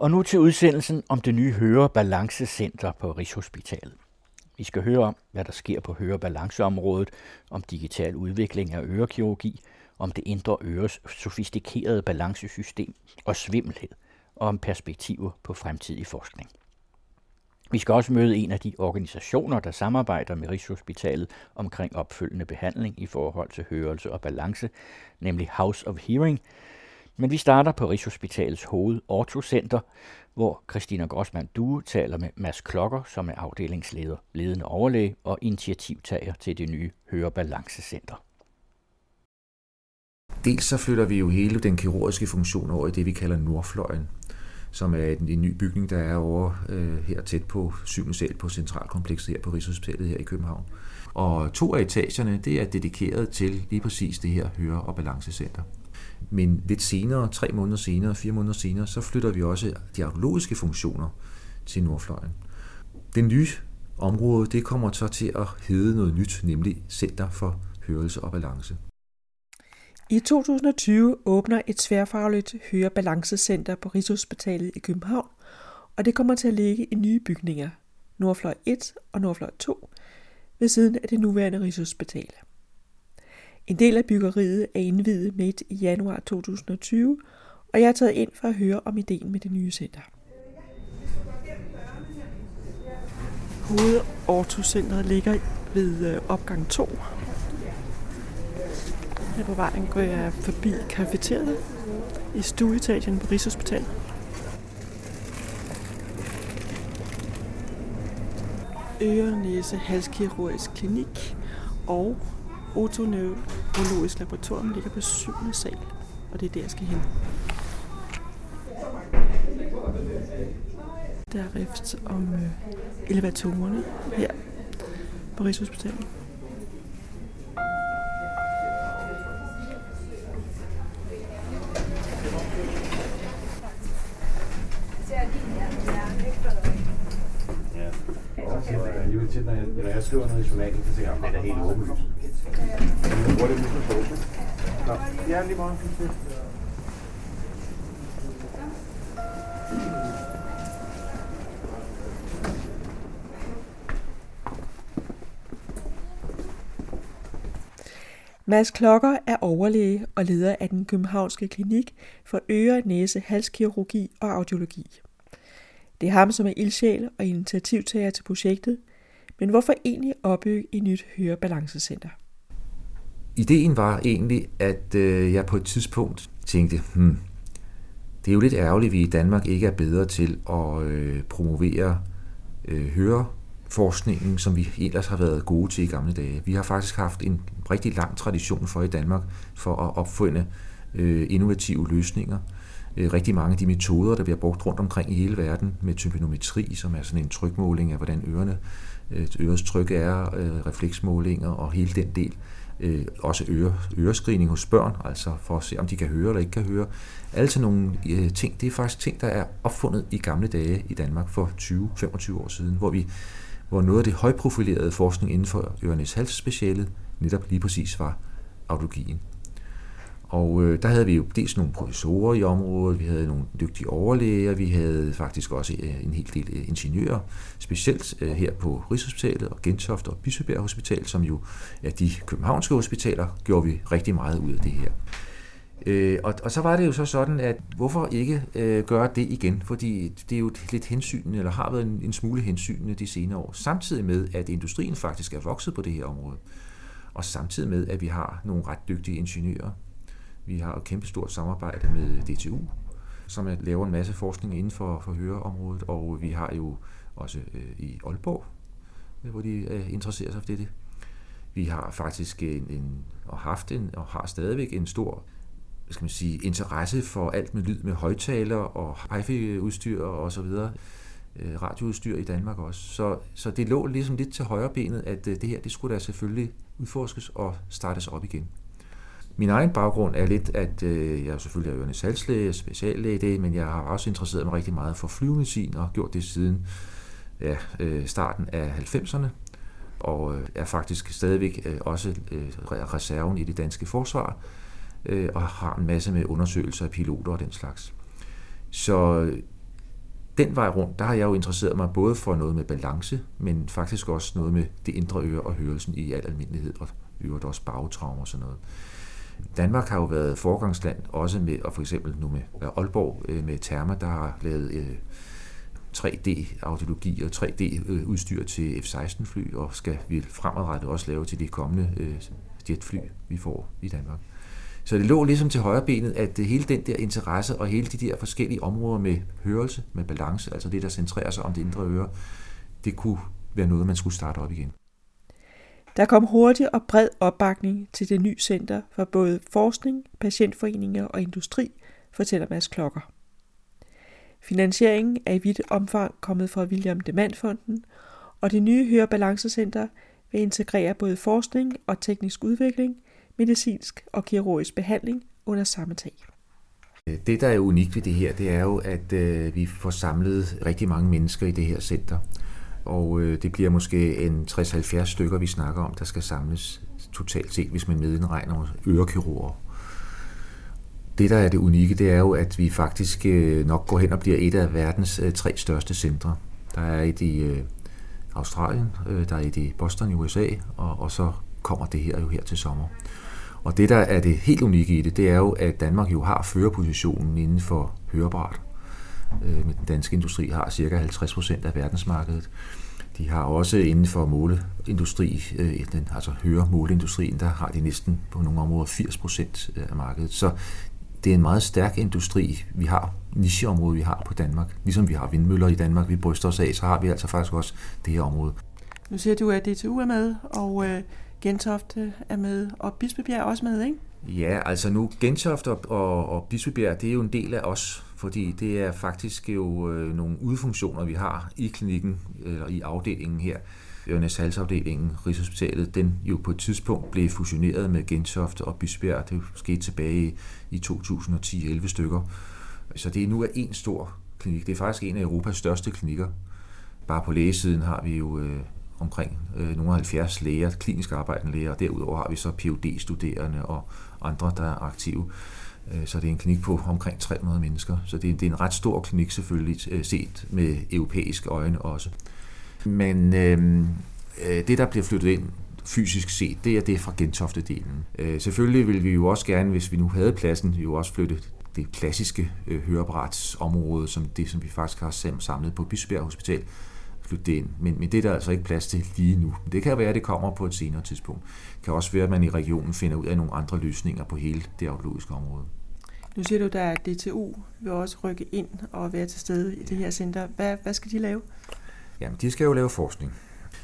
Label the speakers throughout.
Speaker 1: Og nu til udsendelsen om det nye Hørebalancecenter på Rigshospitalet. Vi skal høre om, hvad der sker på hørebalanceområdet, om digital udvikling af ørekirurgi, om det indre øres sofistikerede balancesystem og svimmelhed, og om perspektiver på fremtidig forskning. Vi skal også møde en af de organisationer, der samarbejder med Rigshospitalet omkring opfølgende behandling i forhold til hørelse og balance, nemlig House of Hearing. Men vi starter på Rigshospitalets hoved Ortocenter, hvor Christina Grossmann Due taler med Mads Klokker, som er afdelingsleder, ledende overlæge og initiativtager til det nye Hørebalancecenter.
Speaker 2: Dels så flytter vi jo hele den kirurgiske funktion over i det, vi kalder Nordfløjen, som er en, en ny bygning, der er over øh, her tæt på 7. sal på Centralkomplekset her på Rigshospitalet her i København. Og to af etagerne, det er dedikeret til lige præcis det her høre- og balancecenter. Men lidt senere, tre måneder senere, fire måneder senere, så flytter vi også de arkeologiske funktioner til Nordfløjen. Det nye område, det kommer så til at hedde noget nyt, nemlig Center for Hørelse og Balance.
Speaker 3: I 2020 åbner et tværfagligt hørebalancecenter på Rigshospitalet i København, og det kommer til at ligge i nye bygninger, Nordfløj 1 og Nordfløj 2, ved siden af det nuværende Rigshospital. En del af byggeriet er indvidet midt i januar 2020, og jeg er taget ind for at høre om ideen med det nye center. Hovedortocentret ligger ved øh, opgang 2. Her på vejen går jeg forbi kafeteriet i stueetagen på Rigshospitalet. Øre, næse, halskirurgisk klinik og otoneurologisk laboratorium ligger på 7. sal, og det er der, jeg skal hen. Der er rift om øh, elevatorerne her på Rigshospitalet.
Speaker 4: Ja, og så alligevel tit, når jeg, når jeg skriver noget i journalen, så tænker jeg, at det er helt åbenlyst. Jeg bruger det. Nå, ja, lige meget.
Speaker 3: Mads Klokker er overlæge og leder af den københavnske klinik for øre, næse, halskirurgi og audiologi. Det er ham, som er ildsjæl og initiativtager til projektet, men hvorfor egentlig opbygge et nyt hørebalancecenter?
Speaker 2: Ideen var egentlig, at øh, jeg på et tidspunkt tænkte, hmm, det er jo lidt ærgerligt, at vi i Danmark ikke er bedre til at øh, promovere øh, høreforskningen, som vi ellers har været gode til i gamle dage. Vi har faktisk haft en rigtig lang tradition for i Danmark for at opfinde øh, innovative løsninger. Øh, rigtig mange af de metoder, der bliver brugt rundt omkring i hele verden med tympanometri, som er sådan en trykmåling af, hvordan ørerne øh, ørets tryk er, øh, refleksmålinger og hele den del. Øh, Øh, også øre, ørescreening hos børn, altså for at se, om de kan høre eller ikke kan høre. Alle sådan nogle øh, ting, det er faktisk ting, der er opfundet i gamle dage i Danmark for 20-25 år siden, hvor vi hvor noget af det højprofilerede forskning inden for ørenes halsspecialet netop lige præcis var audiologien. Og øh, der havde vi jo dels nogle professorer i området, vi havde nogle dygtige overlæger, vi havde faktisk også øh, en hel del øh, ingeniører, specielt øh, her på Rigshospitalet og Gentofte og Bispebjerg Hospital, som jo er de københavnske hospitaler, gjorde vi rigtig meget ud af det her. Øh, og, og så var det jo så sådan, at hvorfor ikke øh, gøre det igen? Fordi det er jo lidt hensyn, eller har været en, en smule hensynende de senere år. Samtidig med, at industrien faktisk er vokset på det her område. Og samtidig med, at vi har nogle ret dygtige ingeniører, vi har et kæmpe stort samarbejde med DTU, som laver en masse forskning inden for, for høreområdet, og vi har jo også øh, i Aalborg, øh, hvor de øh, interesserer sig for det. Vi har faktisk en, en, og haft en, og har stadigvæk en stor hvad skal man sige, interesse for alt med lyd med højtaler og hi-fi-udstyr og så videre øh, radioudstyr i Danmark også. Så, så det lå ligesom lidt til højre benet, at øh, det her, det skulle da selvfølgelig udforskes og startes op igen. Min egen baggrund er lidt, at øh, jeg selvfølgelig er ørende salgslæge, speciallæge i det, men jeg har også interesseret mig rigtig meget for flyvemedicin og har gjort det siden ja, øh, starten af 90'erne og øh, er faktisk stadigvæk øh, også øh, reserven i det danske forsvar øh, og har en masse med undersøgelser af piloter og den slags. Så øh, den vej rundt, der har jeg jo interesseret mig både for noget med balance, men faktisk også noget med det indre øre og hørelsen i al almindelighed, og øvrigt også bagtraumer og sådan noget. Danmark har jo været forgangsland, også med, og for eksempel nu med Aalborg, øh, med Therma, der har lavet øh, 3D-audiologi og 3D-udstyr til F-16-fly, og skal vi fremadrettet også lave til de kommende øh, jetfly, vi får i Danmark. Så det lå ligesom til højre benet, at hele den der interesse og hele de der forskellige områder med hørelse, med balance, altså det, der centrerer sig om det indre øre, det kunne være noget, man skulle starte op igen.
Speaker 3: Der kom hurtig og bred opbakning til det nye center for både forskning, patientforeninger og industri, fortæller Mads Klokker. Finansieringen er i vidt omfang kommet fra William Demandfonden, og det nye Hørebalancecenter vil integrere både forskning og teknisk udvikling, medicinsk og kirurgisk behandling under samme tag.
Speaker 2: Det, der er unikt ved det her, det er jo, at øh, vi får samlet rigtig mange mennesker i det her center. Og øh, det bliver måske en 60-70 stykker, vi snakker om, der skal samles totalt set, hvis man medindregner ørekirurger. Det, der er det unikke, det er jo, at vi faktisk øh, nok går hen og bliver et af verdens øh, tre største centre. Der er et i øh, Australien, øh, der er et i Boston i USA, og, og så kommer det her jo her til sommer. Og det, der er det helt unikke i det, det er jo, at Danmark jo har førerpositionen inden for hørebart. Øh, den danske industri har cirka 50 procent af verdensmarkedet. De har også inden for måleindustri, øh, den, altså høremåleindustrien, der har de næsten på nogle områder 80 procent af markedet. Så det er en meget stærk industri, vi har, nicheområde, vi har på Danmark. Ligesom vi har vindmøller i Danmark, vi bryster os af, så har vi altså faktisk også det her område.
Speaker 3: Nu siger du, at DTU er med, og øh, Gentofte er med, og Bispebjerg er også med, ikke?
Speaker 2: Ja, altså nu Gentofte og, og, og Bispebjerg, det er jo en del af os, fordi det er faktisk jo øh, nogle udfunktioner, vi har i klinikken, eller i afdelingen her. Ørnes Halsafdelingen, Rigshospitalet, den jo på et tidspunkt blev fusioneret med Gentofte og Bispebjerg. Det skete tilbage i 2010-11 stykker. Så det er nu er en stor klinik. Det er faktisk en af Europas største klinikker. Bare på lægesiden har vi jo øh, omkring øh, nogle 70 læger, klinisk arbejdende læger, og derudover har vi så phd studerende og andre, der er aktive. Øh, så det er en klinik på omkring 300 mennesker. Så det er, det er en ret stor klinik selvfølgelig, øh, set med europæiske øjne også. Men øh, øh, det, der bliver flyttet ind fysisk set, det er det fra Gentofte-delen. Øh, selvfølgelig vil vi jo også gerne, hvis vi nu havde pladsen, jo også flytte det klassiske øh, høreapparatsområde, som det, som vi faktisk har samlet på Bispebjerg Hospital, flytte det ind. Men, men det er der altså ikke plads til lige nu. Det kan være, at det kommer på et senere tidspunkt. Det kan også være, at man i regionen finder ud af nogle andre løsninger på hele det audiologiske område.
Speaker 3: Nu siger du, at DTU vil også rykke ind og være til stede i det her center. Hvad, hvad skal de lave?
Speaker 2: Jamen, de skal jo lave forskning.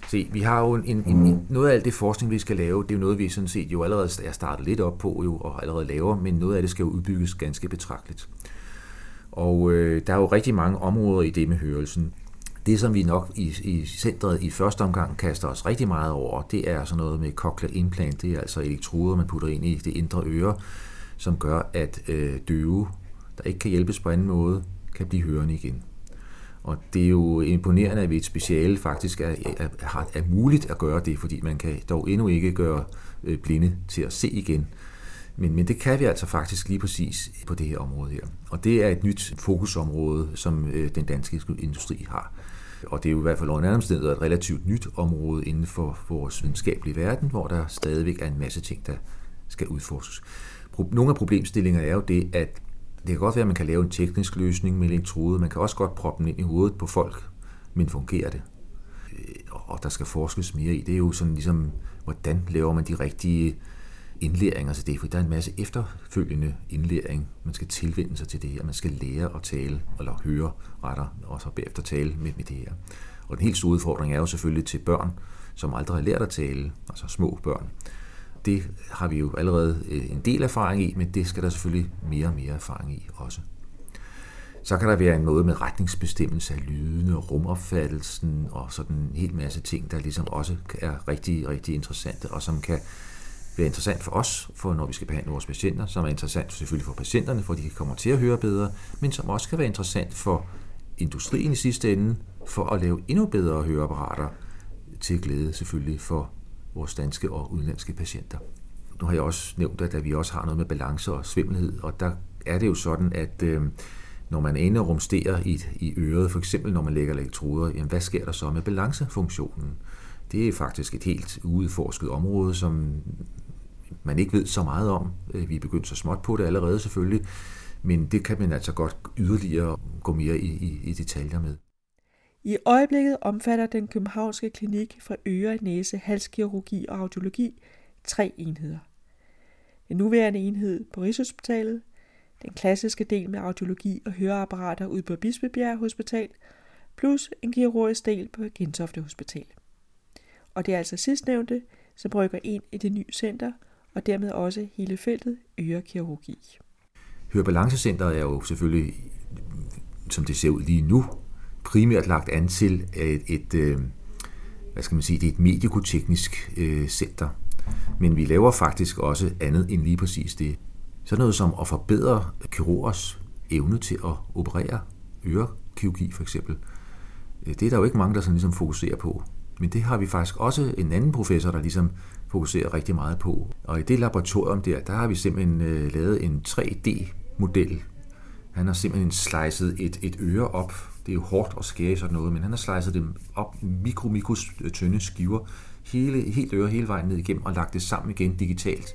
Speaker 2: Se, vi har jo en, en, en, noget af alt det forskning, vi skal lave, det er jo noget, vi sådan set jo allerede er startet lidt op på jo, og allerede laver, men noget af det skal jo udbygges ganske betragteligt. Og øh, der er jo rigtig mange områder i det med hørelsen. Det, som vi nok i, i centret i første omgang kaster os rigtig meget over, det er sådan noget med cochlear implant. Det er altså elektroder, man putter ind i det indre øre, som gør, at øh, døve, der ikke kan hjælpes på anden måde, kan blive hørende igen. Og det er jo imponerende, at vi et speciale faktisk er, er, er, er muligt at gøre det, fordi man kan dog endnu ikke gøre øh, blinde til at se igen. Men, men det kan vi altså faktisk lige præcis på det her område her. Og det er et nyt fokusområde, som øh, den danske industri har. Og det er jo i hvert fald under omstændigheder et relativt nyt område inden for vores videnskabelige verden, hvor der stadigvæk er en masse ting, der skal udforskes. Nogle af problemstillingerne er jo det, at det kan godt være, at man kan lave en teknisk løsning med elektrode. Man kan også godt proppe den ind i hovedet på folk, men fungerer det? Øh, og der skal forskes mere i. Det er jo sådan ligesom, hvordan laver man de rigtige indlæringer til det? For der er en masse efterfølgende indlæring. Man skal tilvende sig til det her. Man skal lære at tale, eller høre retter, og så bagefter tale med, med det her. Og den helt store udfordring er jo selvfølgelig til børn, som aldrig har lært at tale, altså små børn det har vi jo allerede øh, en del erfaring i, men det skal der selvfølgelig mere og mere erfaring i også. Så kan der være en måde med retningsbestemmelse af lydene og rumopfattelsen og sådan en hel masse ting, der ligesom også er rigtig, rigtig interessante, og som kan være interessant for os, for når vi skal behandle vores patienter, som er interessant selvfølgelig for patienterne, for de kommer til at høre bedre, men som også kan være interessant for industrien i sidste ende, for at lave endnu bedre høreapparater til glæde selvfølgelig for vores danske og udenlandske patienter. Nu har jeg også nævnt, at vi også har noget med balance og svimmelhed, og der er det jo sådan, at øh, når man ender og rumsterer i, i øret, for eksempel når man lægger elektroder, jamen hvad sker der så med balancefunktionen? Det er faktisk et helt uudforsket område, som man ikke ved så meget om. Øh, vi er begyndt så småt på det allerede selvfølgelig, men det kan man altså godt yderligere gå mere i, i, i detaljer med.
Speaker 3: I øjeblikket omfatter den københavnske klinik for øre, næse, halskirurgi og audiologi tre enheder. Den nuværende enhed på Rigshospitalet, den klassiske del med audiologi og høreapparater ude på Bispebjerg Hospital, plus en kirurgisk del på Gentofte Hospital. Og det er altså sidstnævnte, som rykker ind i det nye center, og dermed også hele feltet ørekirurgi.
Speaker 2: Hørebalancecenteret er jo selvfølgelig, som det ser ud lige nu, primært lagt an til et, et øh, hvad skal man sige, det er et medikoteknisk øh, center. Men vi laver faktisk også andet end lige præcis det. Sådan noget som at forbedre kirurgers evne til at operere ørekirurgi for eksempel. Øh, det er der jo ikke mange, der sådan ligesom fokuserer på. Men det har vi faktisk også en anden professor, der ligesom fokuserer rigtig meget på. Og i det laboratorium der, der har vi simpelthen øh, lavet en 3D-model. Han har simpelthen slicet et, et øre op. Det er jo hårdt at skære sådan noget, men han har slicet dem op i mikro, mikro øh, tynde skiver. Hele, helt øre hele vejen ned igennem og lagt det sammen igen digitalt.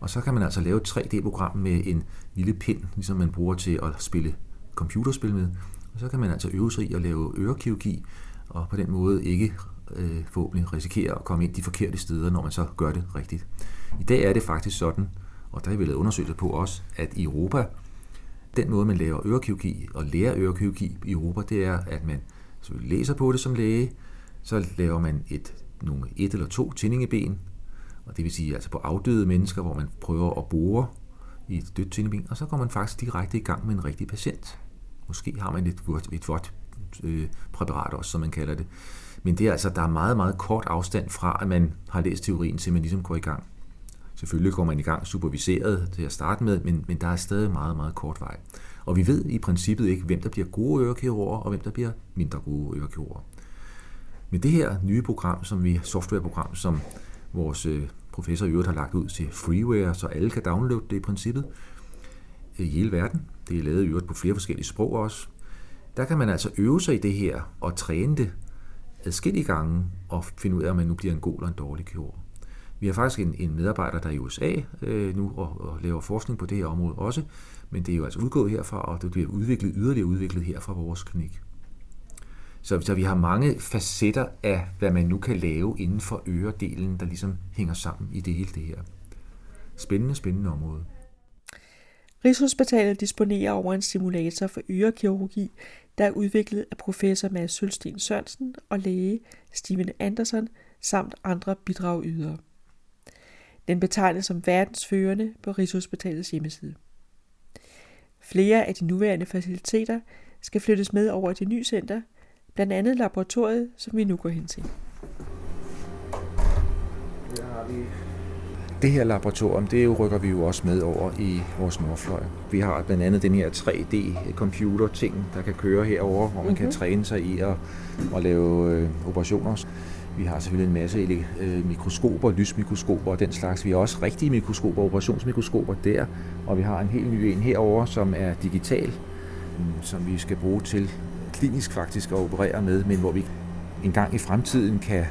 Speaker 2: Og så kan man altså lave et 3D-program med en lille pind, ligesom man bruger til at spille computerspil med. Og så kan man altså øve sig i at lave ørekirurgi, og på den måde ikke øh, forhåbentlig risikere at komme ind de forkerte steder, når man så gør det rigtigt. I dag er det faktisk sådan, og der har vi lavet undersøgelser på også, at i Europa, den måde man laver ørekirurgi og lærer ørekirurgi i Europa, det er, at man så læser på det som læge, så laver man et, nogle et eller to tændingeben, og det vil sige altså på afdøde mennesker, hvor man prøver at bore i et dødt tændingeben, og så går man faktisk direkte i gang med en rigtig patient. Måske har man et, et vådt øh, præparat også, som man kalder det. Men det er altså, der er meget, meget kort afstand fra, at man har læst teorien, til man ligesom går i gang. Selvfølgelig går man i gang superviseret til at starte med, men, men der er stadig meget, meget kort vej. Og vi ved i princippet ikke, hvem der bliver gode ørekirurger, og hvem der bliver mindre gode ørekirurger. Men det her nye program, som vi softwareprogram, som vores øh, professor i øvrigt har lagt ud til freeware, så alle kan downloade det i princippet øh, i hele verden. Det er lavet i øvrigt på flere forskellige sprog også. Der kan man altså øve sig i det her og træne det adskillige gange og finde ud af, om man nu bliver en god eller en dårlig kirurg. Vi har faktisk en, en medarbejder, der er i USA øh, nu og, og laver forskning på det her område også, men det er jo altså udgået herfra, og det bliver udviklet, yderligere udviklet her fra vores klinik. Så, så vi har mange facetter af, hvad man nu kan lave inden for øredelen, der ligesom hænger sammen i det hele det her. Spændende, spændende område.
Speaker 3: Rigshospitalet disponerer over en simulator for ørekirurgi, der er udviklet af professor Mads Sølsten Sørensen og læge Steven Andersen samt andre bidragydere. Den betegnes som verdensførende på Rigshospitalets hjemmeside. Flere af de nuværende faciliteter skal flyttes med over til nye center, blandt andet laboratoriet, som vi nu går hen til.
Speaker 2: Det her laboratorium, det rykker vi jo også med over i vores nordfløj. Vi har blandt andet den her 3D-computer-ting, der kan køre herover, hvor man mm-hmm. kan mhm. træne sig i at, at lave øh, operationer. Vi har selvfølgelig en masse øh, mikroskoper, lysmikroskoper og den slags. Vi har også rigtige mikroskoper, operationsmikroskoper der, og vi har en helt ny en herover, som er digital, mm, som vi skal bruge til klinisk faktisk at operere med, men hvor vi en gang i fremtiden kan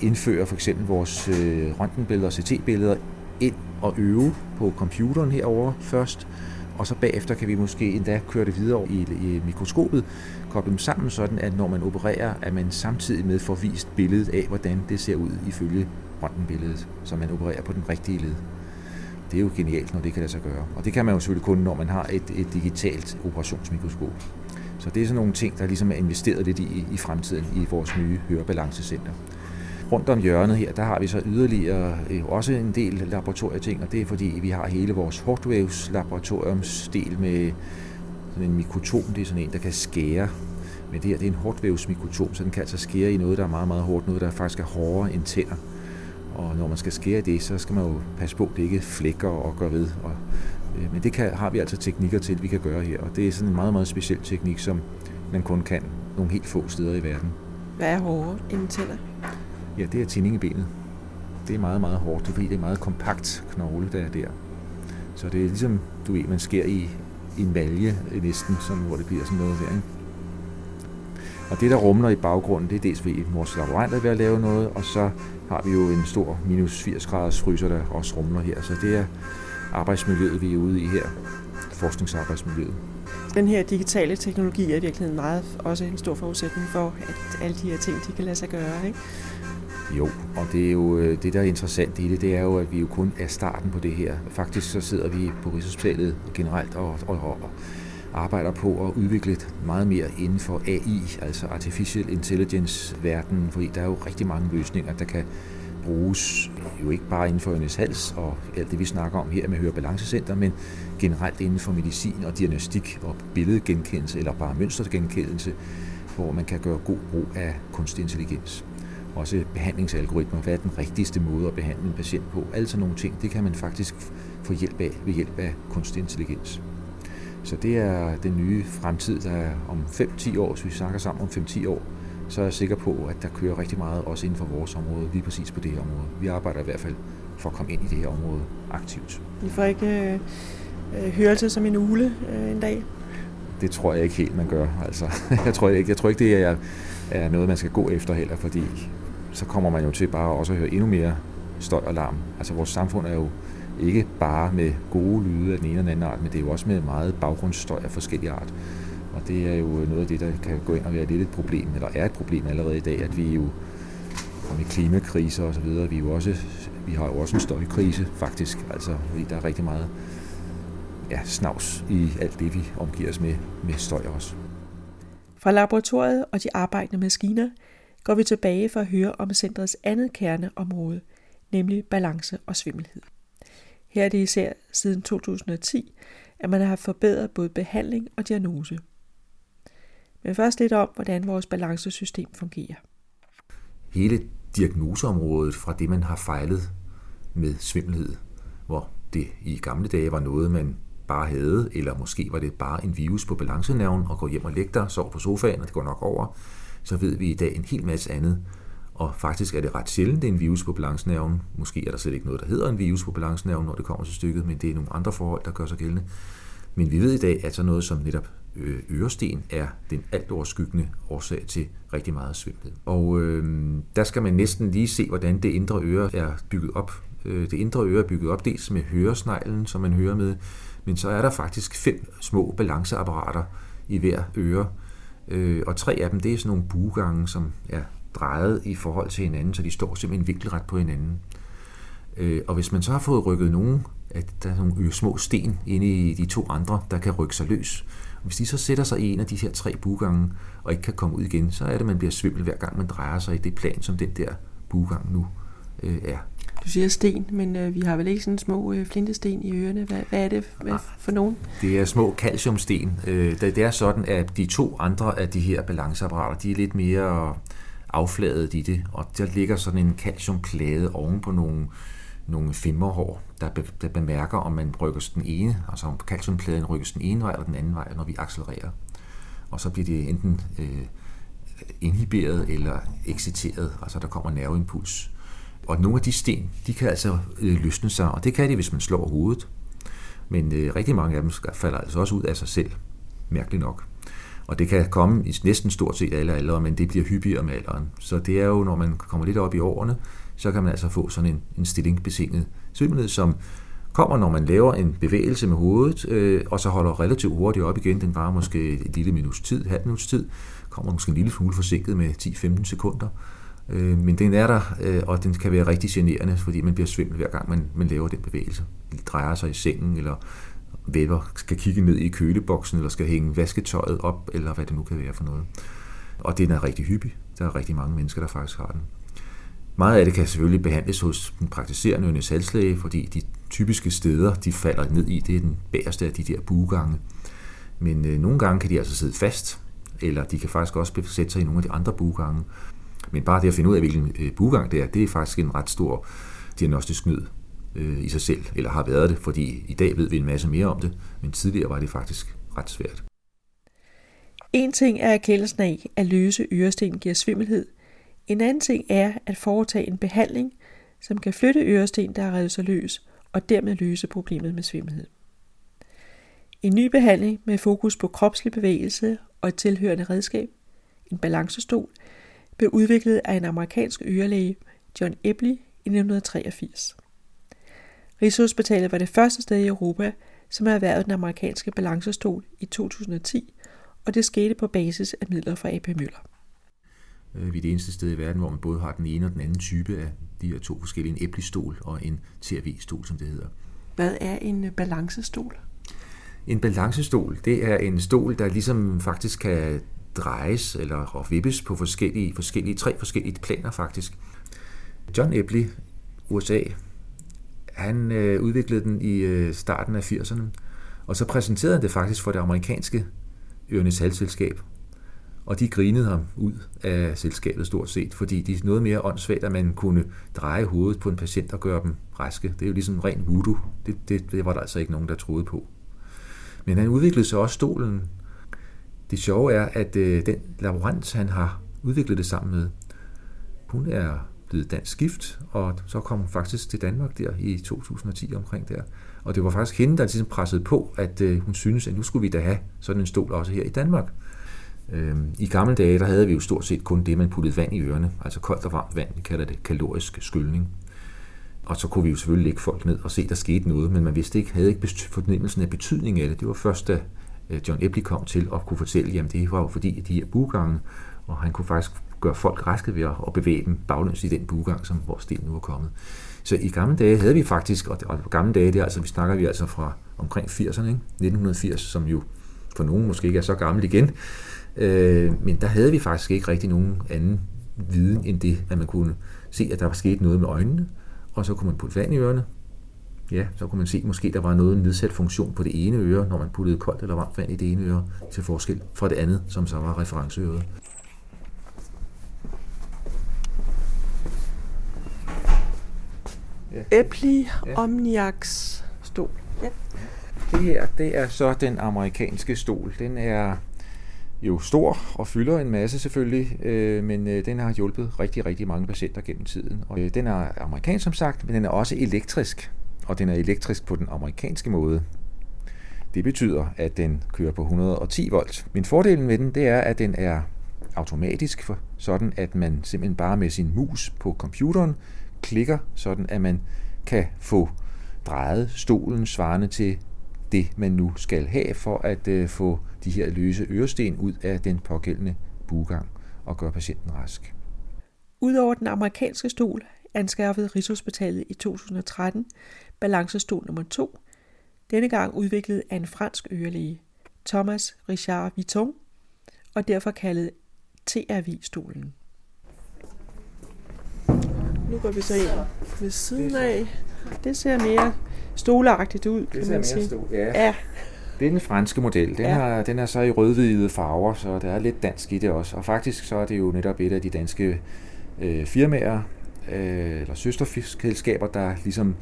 Speaker 2: indføre for eksempel vores øh, røntgenbilleder og CT-billeder ind og øve på computeren herover først, og så bagefter kan vi måske endda køre det videre i, i mikroskopet, koble dem sammen sådan, at når man opererer, at man samtidig med får vist billedet af, hvordan det ser ud ifølge røntgenbilledet, så man opererer på den rigtige led. Det er jo genialt, når det kan lade sig gøre. Og det kan man jo selvfølgelig kun, når man har et, et digitalt operationsmikroskop. Så det er sådan nogle ting, der ligesom er investeret lidt i, i fremtiden i vores nye hørebalancecenter. Rundt om hjørnet her, der har vi så yderligere øh, også en del laboratorieting, og det er fordi, vi har hele vores Hotwaves laboratoriumsdel med sådan en mikrotom. Det er sådan en, der kan skære. Men det her det er en Hortwaves mikrotom, så den kan altså skære i noget, der er meget, meget hårdt, noget, der faktisk er hårdere end tænder. Og når man skal skære det, så skal man jo passe på, at det ikke flækker og gør ved. Og, øh, men det kan, har vi altså teknikker til, vi kan gøre her. Og det er sådan en meget, meget speciel teknik, som man kun kan nogle helt få steder i verden.
Speaker 3: Hvad er hårdere end tænder?
Speaker 2: Ja, det er tinding i benet. Det er meget, meget hårdt, fordi det er meget kompakt knogle, der er der. Så det er ligesom, du ved, man sker i, en valje næsten, som, hvor det bliver sådan noget der. Ikke? Og det, der rumler i baggrunden, det er dels ved vores laborant er ved at lave noget, og så har vi jo en stor minus 80 graders fryser, der også rumler her. Så det er arbejdsmiljøet, vi er ude i her, forskningsarbejdsmiljøet.
Speaker 3: Den her digitale teknologi er i virkeligheden meget også en stor forudsætning for, at alle de her ting, de kan lade sig gøre, ikke?
Speaker 2: Jo, og det er jo øh, det, der er interessant i det, det er jo, at vi jo kun er starten på det her. Faktisk så sidder vi på Rigshospitalet generelt og, og, og arbejder på at udvikle meget mere inden for AI, altså Artificial Intelligence-verdenen, fordi der er jo rigtig mange løsninger, der kan bruges jo ikke bare inden for Ørnes Hals og alt det, vi snakker om her med Hørebalancecenter, men generelt inden for medicin og diagnostik og billedgenkendelse eller bare mønstergenkendelse, hvor man kan gøre god brug af kunstig intelligens. Også behandlingsalgoritmer, hvad er den rigtigste måde at behandle en patient på. Alle sådan nogle ting, det kan man faktisk få hjælp af ved hjælp af kunstig intelligens. Så det er den nye fremtid, der er om 5-10 år, hvis vi snakker sammen om 5-10 år, så er jeg sikker på, at der kører rigtig meget også inden for vores område, lige præcis på det her område. Vi arbejder i hvert fald for at komme ind i det her område aktivt.
Speaker 3: Vi får ikke øh, øh, hørelse som en ule øh, en dag?
Speaker 2: Det tror jeg ikke helt, man gør. Altså, jeg, tror ikke, jeg tror ikke, det er, er noget, man skal gå efter heller, fordi så kommer man jo til bare også at høre endnu mere støj og larm. Altså vores samfund er jo ikke bare med gode lyde af den ene eller den anden art, men det er jo også med meget baggrundsstøj af forskellige art. Og det er jo noget af det, der kan gå ind og være lidt et problem, eller er et problem allerede i dag, at vi jo med klimakriser og så videre, vi, jo også, vi har jo også en støjkrise faktisk, altså fordi der er rigtig meget ja, snavs i alt det, vi omgiver os med, med støj også.
Speaker 3: Fra laboratoriet og de arbejdende maskiner går vi tilbage for at høre om centrets andet kerneområde, nemlig balance og svimmelhed. Her er det især siden 2010, at man har forbedret både behandling og diagnose. Men først lidt om, hvordan vores balancesystem fungerer.
Speaker 2: Hele diagnoseområdet fra det, man har fejlet med svimmelhed, hvor det i gamle dage var noget, man bare havde, eller måske var det bare en virus på balancenerven, og gå hjem og lægge dig, sov på sofaen, og det går nok over, så ved vi i dag en hel masse andet. Og faktisk er det ret sjældent, det er en virus på balancenerven. Måske er der slet ikke noget, der hedder en virus på balancenerven, når det kommer til stykket, men det er nogle andre forhold, der gør sig gældende. Men vi ved i dag, at sådan noget som netop øh, øresten er den alt overskyggende årsag til rigtig meget svimmelhed. Og øh, der skal man næsten lige se, hvordan det indre øre er bygget op. Øh, det indre øre er bygget op dels med høresneglen, som man hører med, men så er der faktisk fem små balanceapparater i hver øre. Øh, og tre af dem, det er sådan nogle buegange, som er drejet i forhold til hinanden, så de står simpelthen vinkelret på hinanden. Øh, og hvis man så har fået rykket nogen, at der er nogle små sten inde i de to andre, der kan rykke sig løs, hvis de så sætter sig i en af de her tre buegange og ikke kan komme ud igen, så er det, at man bliver svimmel hver gang man drejer sig i det plan, som den der buegang nu øh, er.
Speaker 3: Du siger sten, men øh, vi har vel ikke sådan små øh, flintesten i ørerne. Hvad, hvad er det hvad for nogen?
Speaker 2: Det er små calciumsten. Øh, det er sådan, at de to andre af de her balanceapparater, de er lidt mere affladet i det, og der ligger sådan en calciumplade oven på nogle, nogle femmerhår, der, be, der bemærker, om man rykker den ene, altså om calciumpladen rykkes den ene vej eller den anden vej, når vi accelererer. Og så bliver det enten øh, inhiberet eller exciteret, altså der kommer nerveimpuls. Og nogle af de sten, de kan altså øh, løsne sig, og det kan de, hvis man slår hovedet. Men øh, rigtig mange af dem falder altså også ud af sig selv, mærkeligt nok. Og det kan komme i næsten stort set alle aldre, men det bliver hyppigere med alderen. Så det er jo, når man kommer lidt op i årene, så kan man altså få sådan en, en stillingsbetinget svimmelhed, som kommer, når man laver en bevægelse med hovedet, øh, og så holder relativt hurtigt op igen. Den varer måske et lille minuts tid, halv minuts tid, kommer måske en lille smule forsinket med 10-15 sekunder. Øh, men den er der, øh, og den kan være rigtig generende, fordi man bliver svimmel hver gang, man, man laver den bevægelse. Det drejer sig i sengen, eller væver skal kigge ned i køleboksen, eller skal hænge vasketøjet op, eller hvad det nu kan være for noget. Og den er rigtig hyppig. Der er rigtig mange mennesker, der faktisk har den. Meget af det kan selvfølgelig behandles hos den praktiserende universalslæge, fordi de typiske steder, de falder ned i, det er den bagerste af de der buegange. Men øh, nogle gange kan de altså sidde fast, eller de kan faktisk også sætte sig i nogle af de andre buegange. Men bare det at finde ud af, hvilken øh, bugang det er, det er faktisk en ret stor diagnostisk nød øh, i sig selv, eller har været det, fordi i dag ved vi en masse mere om det, men tidligere var det faktisk ret svært.
Speaker 3: En ting er erkendelsen af, at løse øresten giver svimmelhed. En anden ting er at foretage en behandling, som kan flytte øresten, der er revet sig løs, og dermed løse problemet med svimmelhed. En ny behandling med fokus på kropslig bevægelse og et tilhørende redskab, en balancestol, blev udviklet af en amerikansk ørelæge, John Ebley, i 1983. Rigshospitalet var det første sted i Europa, som har erhvervet den amerikanske balancestol i 2010, og det skete på basis af midler fra AP Møller.
Speaker 2: Øh, vi er det eneste sted i verden, hvor man både har den ene og den anden type af de her to forskellige, en æblestol og en TRV-stol, som det hedder.
Speaker 3: Hvad er en balancestol?
Speaker 2: En balancestol, det er en stol, der ligesom faktisk kan drejes eller og vippes på forskellige, forskellige, tre forskellige planer faktisk. John Epley, USA, han øh, udviklede den i øh, starten af 80'erne, og så præsenterede han det faktisk for det amerikanske Ørnes Halsselskab. Og de grinede ham ud af selskabet stort set, fordi de er noget mere åndssvagt, at man kunne dreje hovedet på en patient og gøre dem raske. Det er jo ligesom ren voodoo. Det, det, det var der altså ikke nogen, der troede på. Men han udviklede så også stolen. Det sjove er, at øh, den laborant, han har udviklet det sammen med, hun er blevet dansk gift, og så kom hun faktisk til Danmark der i 2010 omkring der. Og det var faktisk hende, der ligesom pressede på, at øh, hun synes, at nu skulle vi da have sådan en stol også her i Danmark. Øhm, I gamle dage, der havde vi jo stort set kun det, man puttede vand i ørerne, altså koldt og varmt vand, vi kalder det kalorisk skyldning. Og så kunne vi jo selvfølgelig lægge folk ned og se, der skete noget, men man vidste ikke, havde ikke fornemmelsen af betydning af det. Det var først, da Øh, John Epley kom til og kunne fortælle, jamen det var jo fordi, at de her bugange, og han kunne faktisk gøre folk raske ved at bevæge dem baglæns i den bugang, som vores sten nu er kommet. Så i gamle dage havde vi faktisk, og på gamle dage, det er altså, vi snakker vi altså fra omkring 80'erne, ikke? 1980, som jo for nogen måske ikke er så gammel igen, øh, men der havde vi faktisk ikke rigtig nogen anden viden end det, at man kunne se, at der var sket noget med øjnene, og så kunne man putte vand i ørerne. Ja, så kunne man se, at måske der var noget nedsat funktion på det ene øre, når man puttede koldt eller varmt vand i det ene øre, til forskel fra det andet, som så var referenceøret.
Speaker 3: Ja. Epli ja. Omniax stol. Ja.
Speaker 2: Det her, det er så den amerikanske stol. Den er jo stor og fylder en masse selvfølgelig, øh, men øh, den har hjulpet rigtig, rigtig mange patienter gennem tiden. Og øh, den er amerikansk som sagt, men den er også elektrisk, og den er elektrisk på den amerikanske måde. Det betyder, at den kører på 110 volt. Men fordelen ved den, det er, at den er automatisk, for sådan at man simpelthen bare med sin mus på computeren klikker, sådan at man kan få drejet stolen svarende til det, man nu skal have for at øh, få de her løse øresten ud af den pågældende bugang og gøre patienten rask.
Speaker 3: Udover den amerikanske stol anskaffede Rigshospitalet i 2013 balancestol nummer 2, denne gang udviklet af en fransk ørelæge, Thomas Richard Vitton, og derfor kaldet TRV-stolen. Nu går vi så ind ved siden af. Det ser mere stoleagtigt ud,
Speaker 2: kan man sige. Stol, ja. ja. Det er den franske model. Den, ja. har, den er så i rødhvide farver, så der er lidt dansk i det også. Og faktisk så er det jo netop et af de danske øh, firmaer, øh, eller søsterfiskselskaber, der ligesom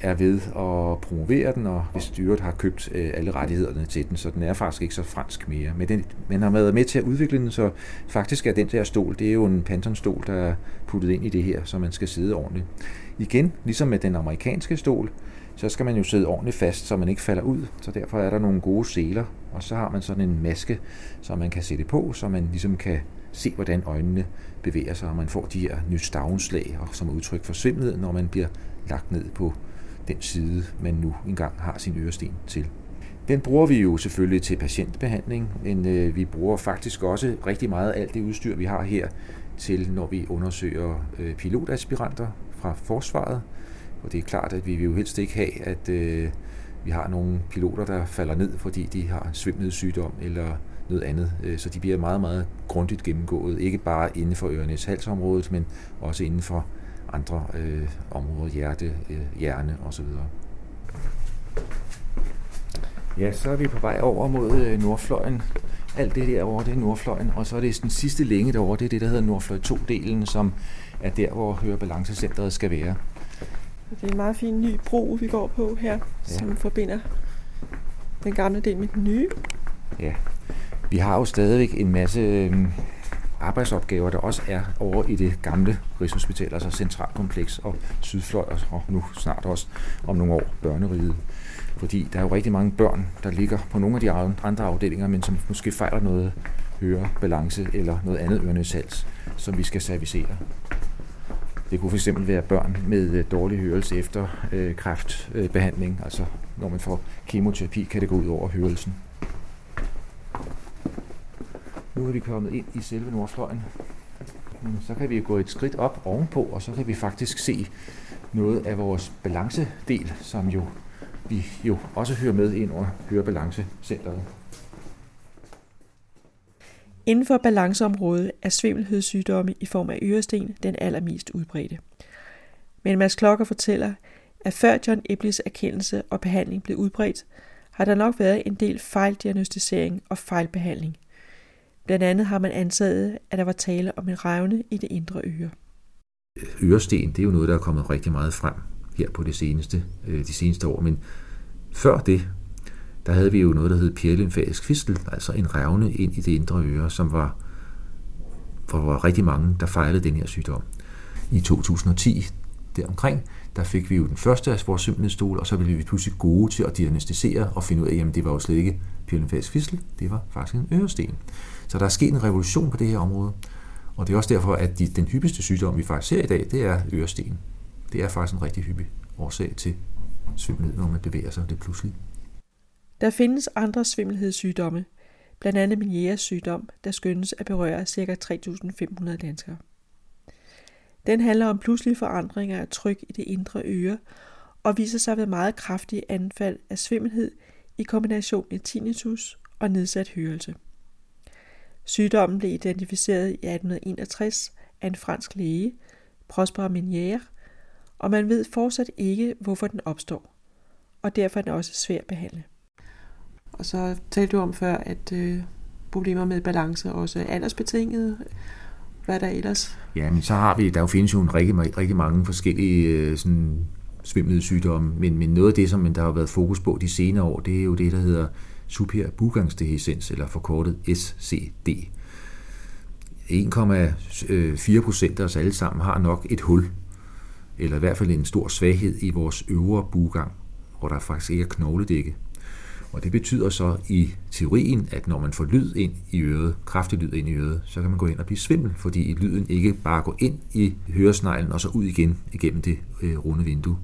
Speaker 2: er ved at promovere den, og hvis styret har købt øh, alle rettighederne til den, så den er faktisk ikke så fransk mere. Men den, man har været med til at udvikle den, så faktisk er den der stol, det er jo en Pantone-stol, der er puttet ind i det her, så man skal sidde ordentligt. Igen, ligesom med den amerikanske stol, så skal man jo sidde ordentligt fast, så man ikke falder ud. Så derfor er der nogle gode seler, og så har man sådan en maske, som man kan sætte på, så man ligesom kan se, hvordan øjnene bevæger sig, og man får de her nystavnslag, som er udtryk for svimmelhed, når man bliver lagt ned på den side, man nu engang har sin øresten til. Den bruger vi jo selvfølgelig til patientbehandling, men øh, vi bruger faktisk også rigtig meget af alt det udstyr, vi har her, til når vi undersøger øh, pilotaspiranter fra forsvaret. Og det er klart, at vi vil jo helst ikke have, at øh, vi har nogle piloter, der falder ned, fordi de har svimmet sygdom eller noget andet. Øh, så de bliver meget, meget grundigt gennemgået, ikke bare inden for ørenes halsområdet, men også inden for andre øh, områder, hjerte, øh, hjerne osv. Ja, så er vi på vej over mod øh, Nordfløjen. Alt det derovre, det er Nordfløjen, og så er det den sidste længe derovre, det er det, der hedder Nordfløj 2-delen, som er der, hvor Hørebalancecentret skal være.
Speaker 3: Det er en meget fin ny bro, vi går på her, ja. som forbinder den gamle del med den nye.
Speaker 2: Ja, vi har jo stadigvæk en masse øh, arbejdsopgaver, der også er over i det gamle Rigshospital, altså centralkompleks og Sydfløj, og nu snart også om nogle år børneriget. Fordi der er jo rigtig mange børn, der ligger på nogle af de andre afdelinger, men som måske fejler noget hørebalance eller noget andet ørenedsals, som vi skal servicere. Det kunne fx være børn med øh, dårlig hørelse efter øh, kræftbehandling. Altså når man får kemoterapi, kan det gå ud over hørelsen. Nu er vi kommet ind i selve nordfløjen. Mm, så kan vi gå et skridt op ovenpå, og så kan vi faktisk se noget af vores balancedel, som jo vi jo også hører med ind under Hørebalancecenteret.
Speaker 3: Inden for balanceområdet er svimmelhedssygdomme i form af øresten den allermest udbredte. Men Mads Klokker fortæller, at før John Eblis erkendelse og behandling blev udbredt, har der nok været en del fejldiagnostisering og fejlbehandling. Blandt andet har man antaget, at der var tale om en revne i det indre øre.
Speaker 2: Øresten, det er jo noget, der er kommet rigtig meget frem her på det seneste, øh, de seneste år, men før det, der havde vi jo noget, der hed pierlymfatisk fistel, altså en revne ind i det indre øre, som var, hvor var rigtig mange, der fejlede den her sygdom. I 2010, deromkring, der fik vi jo den første af vores symbolstol, og så blev vi pludselig gode til at diagnostisere og finde ud af, at det var jo slet ikke pierlymfatisk fistel, det var faktisk en øresten. Så der er sket en revolution på det her område, og det er også derfor, at de, den hyppigste sygdom, vi faktisk ser i dag, det er øresten. Det er faktisk en rigtig hyppig årsag til svimmelhed, når man bevæger sig det pludselig.
Speaker 3: Der findes andre svimmelhedssygdomme, blandt andet Menieres sygdom, der skyndes at berøre ca. 3.500 danskere. Den handler om pludselige forandringer af tryk i det indre øre og viser sig ved meget kraftige anfald af svimmelhed i kombination med tinnitus og nedsat hørelse. Sygdommen blev identificeret i 1861 af en fransk læge, Prosper Meniere, og man ved fortsat ikke, hvorfor den opstår, og derfor er den også svær at behandle. Og så talte du om før, at øh, problemer med balance også er aldersbetingede. Hvad er der ellers?
Speaker 2: Ja, men så har vi, der findes jo en rigtig, rigtig mange forskellige øh, sådan, svimlede sygdomme, men, men noget af det, som der har været fokus på de senere år, det er jo det, der hedder superbugangsdehiscens, eller forkortet SCD. 1,4 procent af os alle sammen har nok et hul, eller i hvert fald en stor svaghed i vores øvre bugang, hvor der faktisk ikke er knogledække. Og det betyder så i teorien, at når man får lyd ind i øret, kraftig lyd ind i øret, så kan man gå ind og blive svimmel, fordi lyden ikke bare går ind i høresneglen og så ud igen igennem det øh, runde vindue.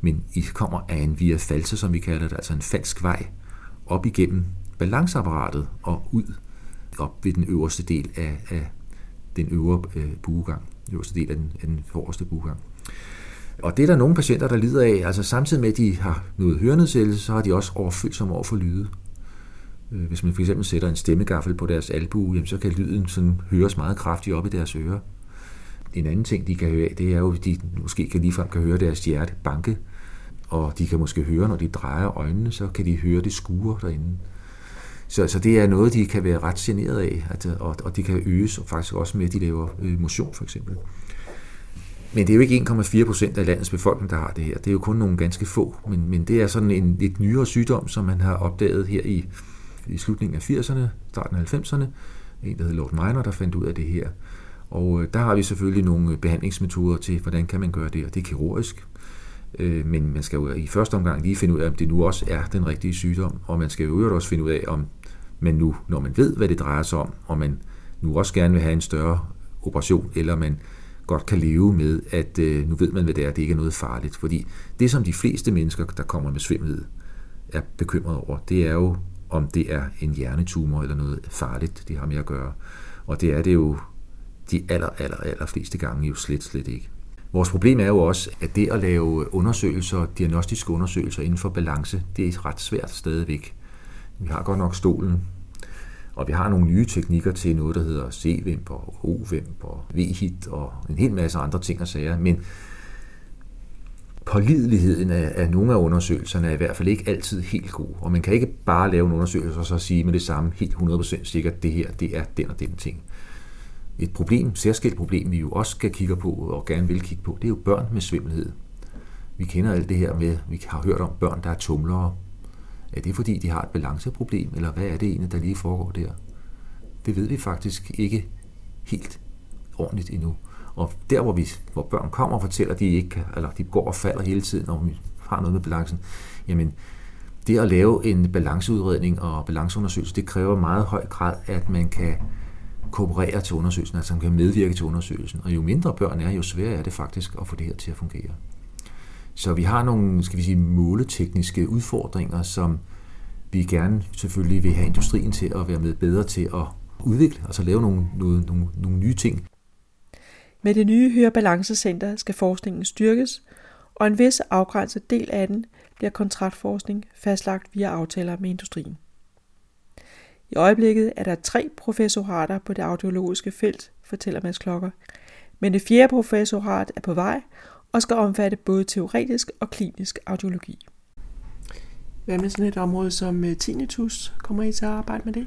Speaker 2: Men I kommer af en via false, som vi kalder det, altså en falsk vej, op igennem balanceapparatet og ud op ved den øverste del af, af den øvre øh, buegang, den øverste del af den, af den forreste buegang. Og det er der nogle patienter, der lider af. Altså samtidig med, at de har noget hørenedsættelse, så har de også overfølsomme over for lyde. Øh, hvis man fx sætter en stemmegaffel på deres albue, jamen, så kan lyden sådan høres meget kraftigt op i deres ører. En anden ting, de kan høre af, det er jo, at de måske kan ligefrem kan høre deres hjerte banke, og de kan måske høre, når de drejer øjnene, så kan de høre det skure derinde. Så, så det er noget, de kan være ret generet af, at, og, og det kan øges faktisk også med, at de laver øh, motion for eksempel. Men det er jo ikke 1,4 procent af landets befolkning, der har det her. Det er jo kun nogle ganske få. Men, men det er sådan en lidt nyere sygdom, som man har opdaget her i, i slutningen af 80'erne, starten af 90'erne. En, der hedder Lord Miner, der fandt ud af det her. Og øh, der har vi selvfølgelig nogle behandlingsmetoder til, hvordan kan man gøre det, og det er kirurgisk. Øh, men man skal jo i første omgang lige finde ud af, om det nu også er den rigtige sygdom, og man skal jo også finde ud af, om man nu, når man ved, hvad det drejer sig om, og man nu også gerne vil have en større operation, eller man godt kan leve med, at øh, nu ved man, hvad det er, det ikke er noget farligt. Fordi det, som de fleste mennesker, der kommer med svimmelhed, er bekymret over, det er jo, om det er en hjernetumor eller noget farligt, de har med at gøre. Og det er det jo de aller, aller, aller fleste gange jo slet, slet ikke. Vores problem er jo også, at det at lave undersøgelser, diagnostiske undersøgelser inden for balance, det er ret svært stadigvæk. Vi har godt nok stolen, og vi har nogle nye teknikker til noget, der hedder C-vimp og O-vimp og V-hit og en hel masse andre ting og sager. Men pålideligheden af, af nogle af undersøgelserne er i hvert fald ikke altid helt god. Og man kan ikke bare lave en undersøgelse og så sige med det samme helt 100% sikkert, at det her det er den og den ting. Et problem, særskilt problem, vi jo også skal kigge på og gerne vil kigge på, det er jo børn med svimmelhed. Vi kender alt det her med, vi har hørt om børn, der er tumlere. Er det fordi, de har et balanceproblem, eller hvad er det egentlig, der lige foregår der? Det ved vi faktisk ikke helt ordentligt endnu. Og der, hvor, vi, hvor børn kommer og fortæller, at de, ikke kan, eller de går og falder hele tiden, når vi har noget med balancen, jamen, det at lave en balanceudredning og balanceundersøgelse, det kræver meget høj grad, at man kan kooperere til undersøgelsen, altså som kan medvirke til undersøgelsen. Og jo mindre børn er, jo sværere er det faktisk at få det her til at fungere. Så vi har nogle, skal vi sige, måletekniske udfordringer, som vi gerne selvfølgelig vil have industrien til at være med bedre til at udvikle, altså lave nogle, nogle, nogle, nogle nye ting.
Speaker 3: Med det nye Hørebalancecenter skal forskningen styrkes, og en vis afgrænset del af den bliver kontraktforskning fastlagt via aftaler med industrien. I øjeblikket er der tre professorater på det audiologiske felt, fortæller Mads Klokker, men det fjerde professorat er på vej og skal omfatte både teoretisk og klinisk audiologi. Hvad med sådan et område som øh, tinnitus? Kommer I til at arbejde med det?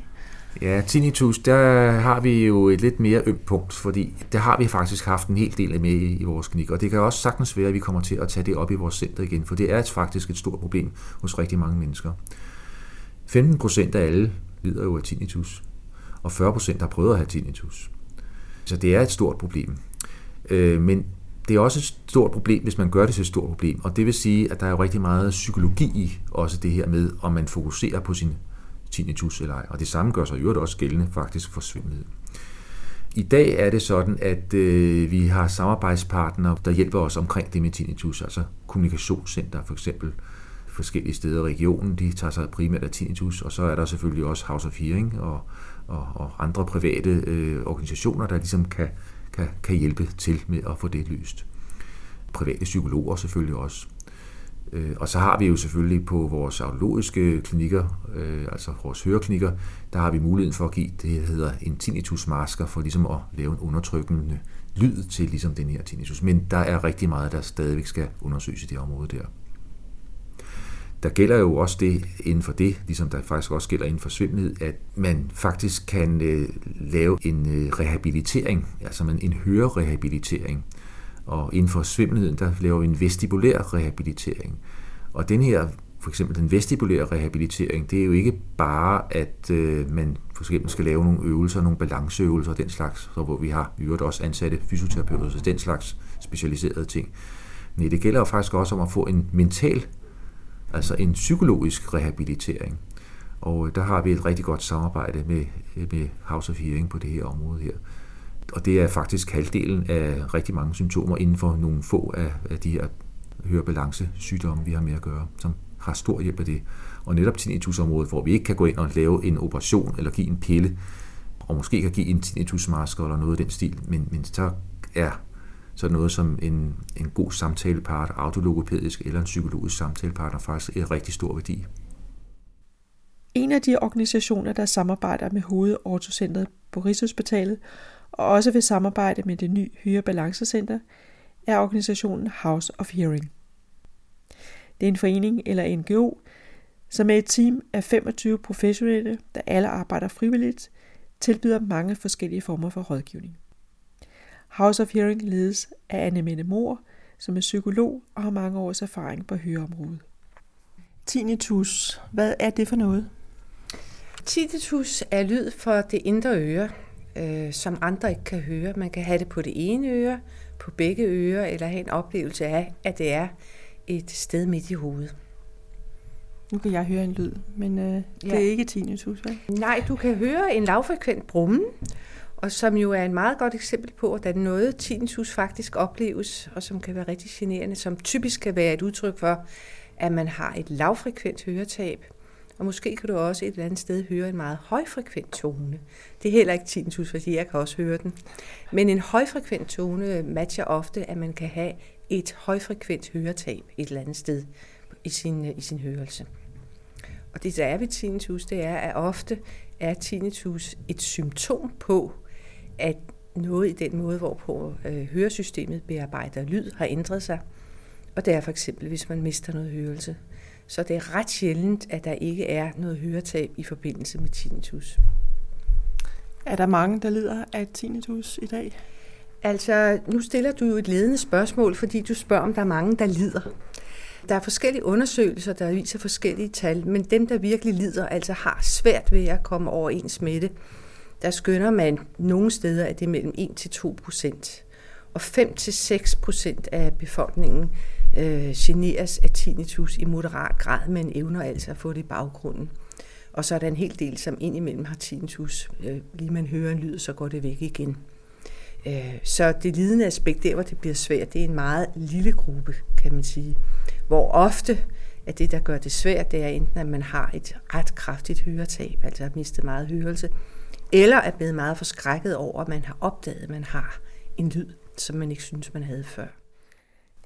Speaker 2: Ja, tinnitus, der har vi jo et lidt mere ømt punkt, fordi der har vi faktisk haft en hel del med i vores klinik, og det kan også sagtens være, at vi kommer til at tage det op i vores center igen, for det er faktisk et stort problem hos rigtig mange mennesker. 15 procent af alle lider jo af tinnitus, og 40 procent har prøvet at have tinnitus. Så det er et stort problem. Øh, men det er også et stort problem, hvis man gør det til et stort problem, og det vil sige, at der er jo rigtig meget psykologi i også det her med, om man fokuserer på sin tinnitus eller ej. Og det samme gør sig jo også gældende faktisk for svimmelhed. I dag er det sådan, at øh, vi har samarbejdspartnere, der hjælper os omkring det med tinnitus, altså kommunikationscenter for eksempel, forskellige steder i regionen, de tager sig primært af tinnitus, og så er der selvfølgelig også House of Hearing og, og, og andre private øh, organisationer, der ligesom kan, kan, kan hjælpe til med at få det løst. Private psykologer selvfølgelig også. Øh, og så har vi jo selvfølgelig på vores audiologiske klinikker, øh, altså vores høreklinikker, der har vi muligheden for at give det, der hedder en tinnitusmasker, for ligesom at lave en undertrykkende lyd til ligesom den her tinnitus. Men der er rigtig meget, der stadigvæk skal undersøges i det område der. Der gælder jo også det inden for det, ligesom der faktisk også gælder inden for svimmelhed, at man faktisk kan øh, lave en øh, rehabilitering, altså man, en hørerehabilitering. Og inden for svimmelheden, der laver vi en vestibulær rehabilitering. Og den her, for eksempel den vestibulære rehabilitering, det er jo ikke bare, at øh, man for eksempel skal lave nogle øvelser, nogle balanceøvelser og den slags, så hvor vi har i øvrigt også ansatte fysioterapeuter, så den slags specialiserede ting. Nej, det gælder jo faktisk også om at få en mental, altså en psykologisk rehabilitering. Og øh, der har vi et rigtig godt samarbejde med, øh, med House of Hearing på det her område her. Og det er faktisk halvdelen af rigtig mange symptomer inden for nogle få af, af de her hørebalance-sygdomme, vi har med at gøre, som har stor hjælp af det. Og netop tinnitusområdet, hvor vi ikke kan gå ind og lave en operation eller give en pille, og måske kan give en tinnitusmasker eller noget af den stil, men, men så er så noget som en, en god samtalepart, autologopædisk eller en psykologisk samtalepartner faktisk er rigtig stor værdi.
Speaker 3: En af de organisationer, der samarbejder med hovedortocentret på Rigshospitalet, og også vil samarbejde med det nye Hørebalancecenter, er organisationen House of Hearing. Det er en forening eller NGO, som er et team af 25 professionelle, der alle arbejder frivilligt, tilbyder mange forskellige former for rådgivning. House of Hearing ledes af Anne Mette Mohr, som er psykolog og har mange års erfaring på høreområdet. Tinnitus, hvad er det for noget?
Speaker 5: Tinnitus er lyd for det indre øre, øh, som andre ikke kan høre. Man kan have det på det ene øre, på begge ører, eller have en oplevelse af, at det er et sted midt i hovedet.
Speaker 3: Nu kan jeg høre en lyd, men øh, det ja. er ikke tinnitus, vel?
Speaker 5: Nej, du kan høre en lavfrekvent brummen, og som jo er en meget godt eksempel på, hvordan noget tinnitus faktisk opleves, og som kan være rigtig generende, som typisk kan være et udtryk for, at man har et lavfrekvent høretab. Og måske kan du også et eller andet sted høre en meget højfrekvent tone. Det er heller ikke tinnitus, fordi jeg kan også høre den. Men en højfrekvent tone matcher ofte, at man kan have et højfrekvent høretab et eller andet sted i sin, øh, i sin hørelse. Og det, der er ved tinnitus, det er, at ofte er tinnitus et symptom på, at noget i den måde, hvorpå øh, høresystemet bearbejder lyd, har ændret sig. Og det er for eksempel, hvis man mister noget hørelse. Så det er ret sjældent, at der ikke er noget høretab i forbindelse med tinnitus.
Speaker 3: Er der mange, der lider af tinnitus i dag?
Speaker 5: Altså, nu stiller du jo et ledende spørgsmål, fordi du spørger, om der er mange, der lider. Der er forskellige undersøgelser, der viser forskellige tal, men dem, der virkelig lider, altså har svært ved at komme overens med det, der skønner man nogle steder, at det er mellem 1-2 procent. Og 5-6 procent af befolkningen øh, generes af tinnitus i moderat grad, men evner altså at få det i baggrunden. Og så er der en hel del, som indimellem har tinnitus. Øh, lige man hører en lyd, så går det væk igen. Øh, så det lidende aspekt, der hvor det bliver svært, det er en meget lille gruppe, kan man sige. Hvor ofte at det, der gør det svært, det er enten, at man har et ret kraftigt høretab, altså har mistet meget hørelse, eller er blevet meget forskrækket over, at man har opdaget, at man har en lyd, som man ikke synes, man havde før.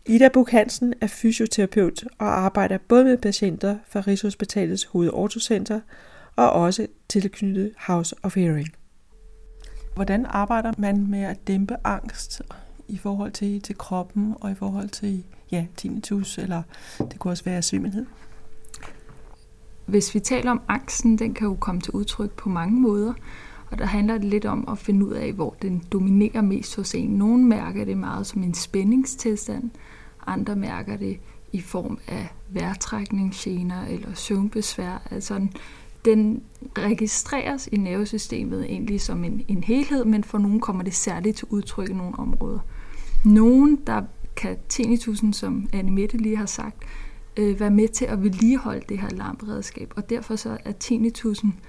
Speaker 3: Ida Buk Hansen er fysioterapeut og arbejder både med patienter fra Rigshospitalets hovedortocenter og også tilknyttet House of Hearing. Hvordan arbejder man med at dæmpe angst i forhold til, til kroppen og i forhold til ja, tinnitus, eller det kunne også være svimmelhed?
Speaker 6: Hvis vi taler om angsten, den kan jo komme til udtryk på mange måder. Og der handler det lidt om at finde ud af, hvor den dominerer mest hos en. Nogle mærker det meget som en spændingstilstand, andre mærker det i form af vejrtrækningsgener eller søvnbesvær. Altså den registreres i nervesystemet egentlig som en, en helhed, men for nogle kommer det særligt til udtryk i nogle områder. Nogen, der kan tinnitusen, som Anne Mette lige har sagt, øh, være med til at vedligeholde det her larmberedskab, Og derfor så er tinnitusen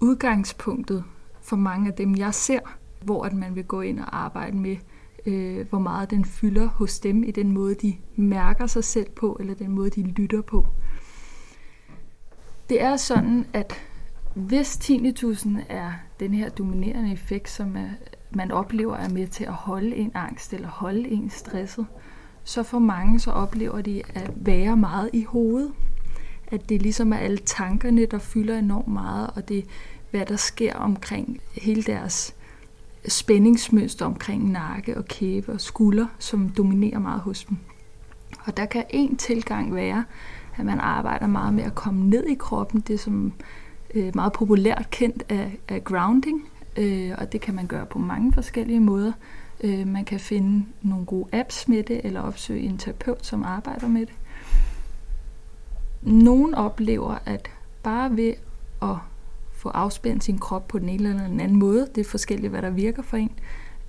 Speaker 6: udgangspunktet for mange af dem, jeg ser, hvor at man vil gå ind og arbejde med, øh, hvor meget den fylder hos dem i den måde, de mærker sig selv på, eller den måde, de lytter på. Det er sådan, at hvis tinnitusen er den her dominerende effekt, som er, man oplever er med til at holde en angst eller holde en stresset, så for mange så oplever de at være meget i hovedet at det ligesom er alle tankerne, der fylder enormt meget, og det hvad der sker omkring hele deres spændingsmønster omkring nakke og kæbe og skulder, som dominerer meget hos dem. Og der kan en tilgang være, at man arbejder meget med at komme ned i kroppen, det som øh, meget populært kendt af, af grounding, øh, og det kan man gøre på mange forskellige måder. Øh, man kan finde nogle gode apps med det, eller opsøge en terapeut, som arbejder med det. Nogen oplever, at bare ved at få afspændt sin krop på den ene eller den anden måde, det er forskelligt, hvad der virker for en,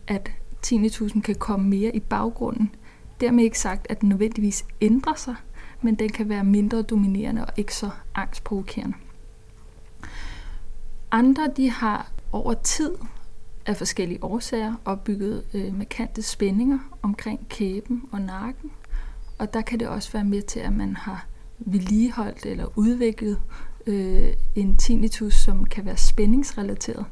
Speaker 6: at tinnitusen kan komme mere i baggrunden. Dermed ikke sagt, at den nødvendigvis ændrer sig, men den kan være mindre dominerende og ikke så angstprovokerende. Andre de har over tid af forskellige årsager opbygget øh, markante spændinger omkring kæben og nakken, og der kan det også være med til, at man har vedligeholdt eller udviklet øh, en tinnitus, som kan være spændingsrelateret.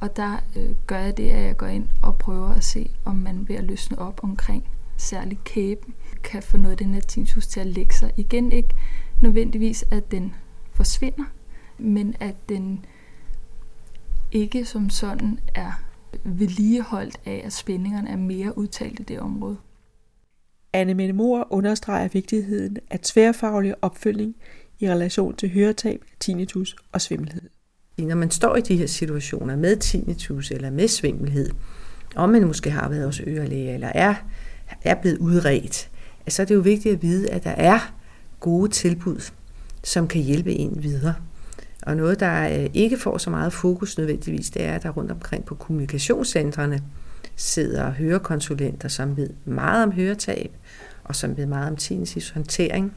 Speaker 6: Og der øh, gør jeg det, at jeg går ind og prøver at se, om man ved at løsne op omkring særligt kæben, kan få noget af den her tinnitus til at lægge sig. Igen ikke nødvendigvis, at den forsvinder, men at den ikke som sådan er vedligeholdt af, at spændingerne er mere udtalt i det område.
Speaker 3: Anne Mette Mor understreger vigtigheden af tværfaglig opfølging i relation til høretab, tinnitus og svimmelhed.
Speaker 5: Når man står i de her situationer med tinnitus eller med svimmelhed, og man måske har været hos ørelæge eller er, er blevet udredt, så er det jo vigtigt at vide, at der er gode tilbud, som kan hjælpe en videre. Og noget, der øh, ikke får så meget fokus nødvendigvis, det er, at der rundt omkring på kommunikationscentrene sidder hørekonsulenter, som ved meget om høretab, og som ved meget om tinnitus håndtering,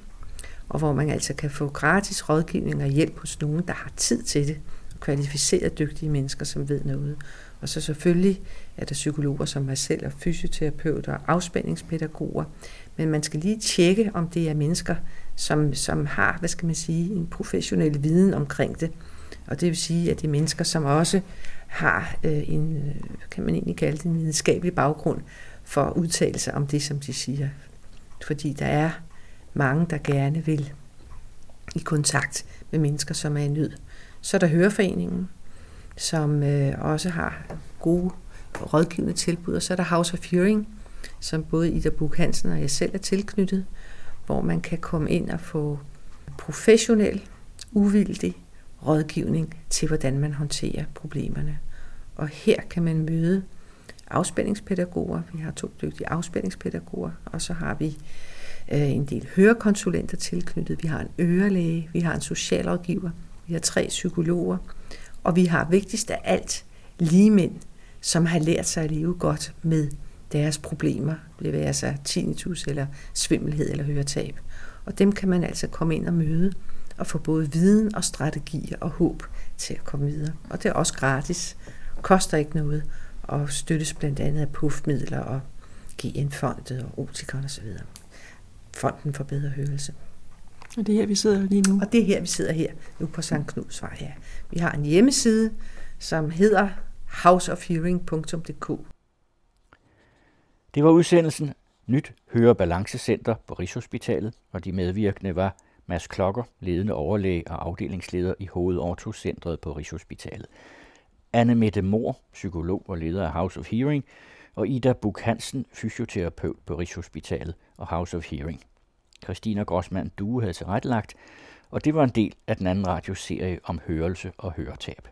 Speaker 5: og hvor man altså kan få gratis rådgivning og hjælp hos nogen, der har tid til det, kvalificerede dygtige mennesker, som ved noget. Og så selvfølgelig er der psykologer som mig selv, og fysioterapeuter og afspændingspædagoger. Men man skal lige tjekke, om det er mennesker, som, som har, hvad skal man sige, en professionel viden omkring det. Og det vil sige, at det er mennesker, som også har øh, en, øh, kan man egentlig kalde det, en videnskabelig baggrund for at udtale sig om det, som de siger. Fordi der er mange, der gerne vil i kontakt med mennesker, som er i nød. Så er der Høreforeningen, som øh, også har gode rådgivende tilbud, og så er der House of Hearing, som både Ida Buk Hansen og jeg selv er tilknyttet, hvor man kan komme ind og få professionel, uvildig rådgivning til, hvordan man håndterer problemerne. Og her kan man møde afspændingspædagoger. Vi har to dygtige afspændingspædagoger, og så har vi øh, en del hørekonsulenter tilknyttet. Vi har en ørelæge, vi har en socialrådgiver, vi har tre psykologer, og vi har vigtigst af alt lige mænd, som har lært sig at leve godt med deres problemer, det være sig tinnitus eller svimmelhed eller høretab. Og dem kan man altså komme ind og møde og få både viden og strategier og håb til at komme videre. Og det er også gratis, koster ikke noget og støttes blandt andet af puffmidler og GN-fondet og Otikon osv. Fonden for bedre hørelse.
Speaker 3: Og det er her, vi sidder lige nu.
Speaker 5: Og det er her, vi sidder her, nu på St. Knudsvej. Ja. Vi har en hjemmeside, som hedder houseofhearing.dk.
Speaker 1: Det var udsendelsen Nyt Høre Balancecenter på Rigshospitalet, og de medvirkende var Mads Klokker, ledende overlæge og afdelingsleder i Hovedortocentret på Rigshospitalet. Anne Mette Mor, psykolog og leder af House of Hearing, og Ida Buk Hansen, fysioterapeut på Rigshospitalet og House of Hearing. Christina Grossmann Due havde tilrettelagt, og det var en del af den anden radioserie om hørelse og høretab.